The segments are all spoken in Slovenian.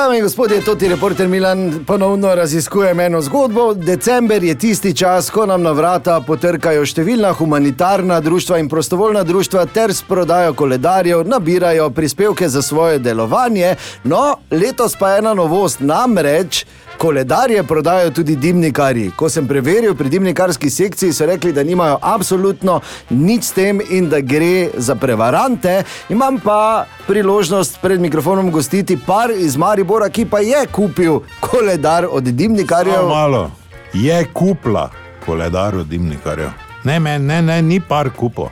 Dame in gospodje, to ti reporter Milan ponovno raziskuje eno zgodbo. December je tisti čas, ko nam na vrata potrkajo številna humanitarna društva in prostovoljna društva ter s prodajo koledarjev nabirajo prispevke za svoje delovanje. No, letos pa je ena novost, namreč. Koledarje prodajajo tudi dimnikarji. Ko sem preveril pri dimnikarski sekciji, so rekli, da nimajo absolutno nič s tem in da gre za prevarante. Imam pa priložnost pred mikrofonom gostiti par iz Maribora, ki pa je kupil koledar od dimnikarjev. Samo malo. Je kupla koledar od dimnikarjev. Ne, ne, ne, ne, ni par kupo.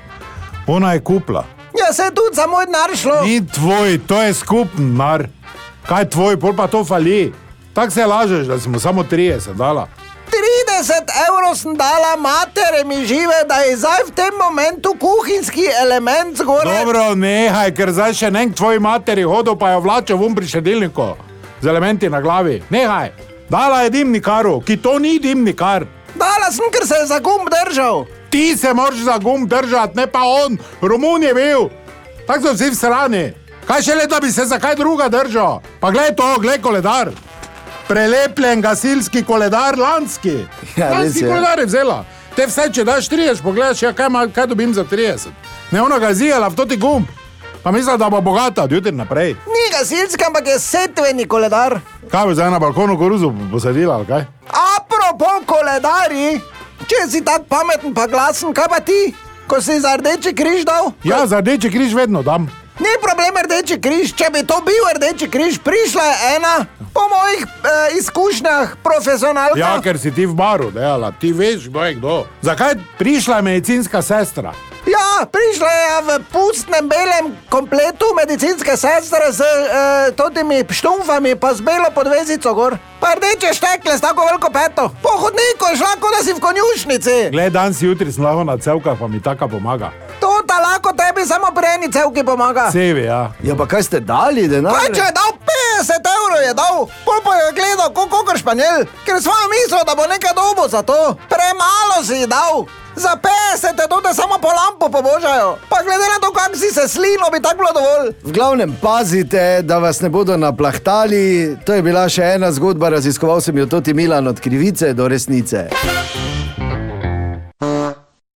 Ona je kupla. Ja, se je tudi za moj denar šlo. Ni tvoj, to je skupen mar. Kaj je tvoj, pol pa to fali. Tako se lažeš, da smo samo 30 dala. 30 evrov sem dala matere mi žive, da je zdaj v tem momentu kuhinjski element zgoraj. Dobro, nehaj, ker zdaj še nek tvoj materi hodil, pa jo vlača v pri šedilniku z elementi na glavi. Nehaj, dala je dimnikaru, ki to ni dimnikar. Dala sem, ker se je za gumb držal. Ti se moraš za gumb držati, ne pa on, Romun je bil. Tako so vsi v strani. Kaj še le, da bi se za kaj druga držal? Pa glej to, glej koledar. Prelepljen gasilski koledar, lanski. Ja, lanski je. koledar je vzela. Te vse, če daš 30, pogledaš, ja, kaj, ima, kaj dobim za 30. Ne ona ga zijela v toti gumb. Pa misli, da bo bogata, od jutri naprej. Ni gasilski, ampak je setveni koledar. Kaj bo zdaj na balkonu koruzo posadila, ali kaj? Apropo koledarji, če si tako pameten pa glasen, kaj pa ti, ko si za rdeči križ dal? Ja, za rdeči križ vedno dam. Ni problem rdeči križ, če bi to bil rdeči križ, prišla je ena, po mojih eh, izkušnjah, profesionalka. Ja, ker si ti v baru, dejala, ti veš, kdo je kdo. Zakaj prišla je medicinska sestra? Ja, prišla je v pustnem belem kompletu medicinske sestre z uh, totimi štumfami, pa z belo podvezico gor. Pa rdeče štekle s tako veliko peto. Po hodniku je šla, kot da si v konjušnici. Glej, danes jutri sem lahko na celkah, pa mi taka pomaga. To ta lahko tebi samo preni celki pomaga. Sevi, ja. Ja, pa kaj ste dali, denar? Kaj če je dal španjel, ker svojo misel, da bo nekaj dobo za to. Premalo si dal. Za 50 je to, da samo po lampo pobožajo. Pa glede na to, kako si se slino, bi tako bilo dovolj. V glavnem pazite, da vas ne bodo naplahtali. To je bila še ena zgodba, raziskoval sem jo tudi Milan od krivice do resnice.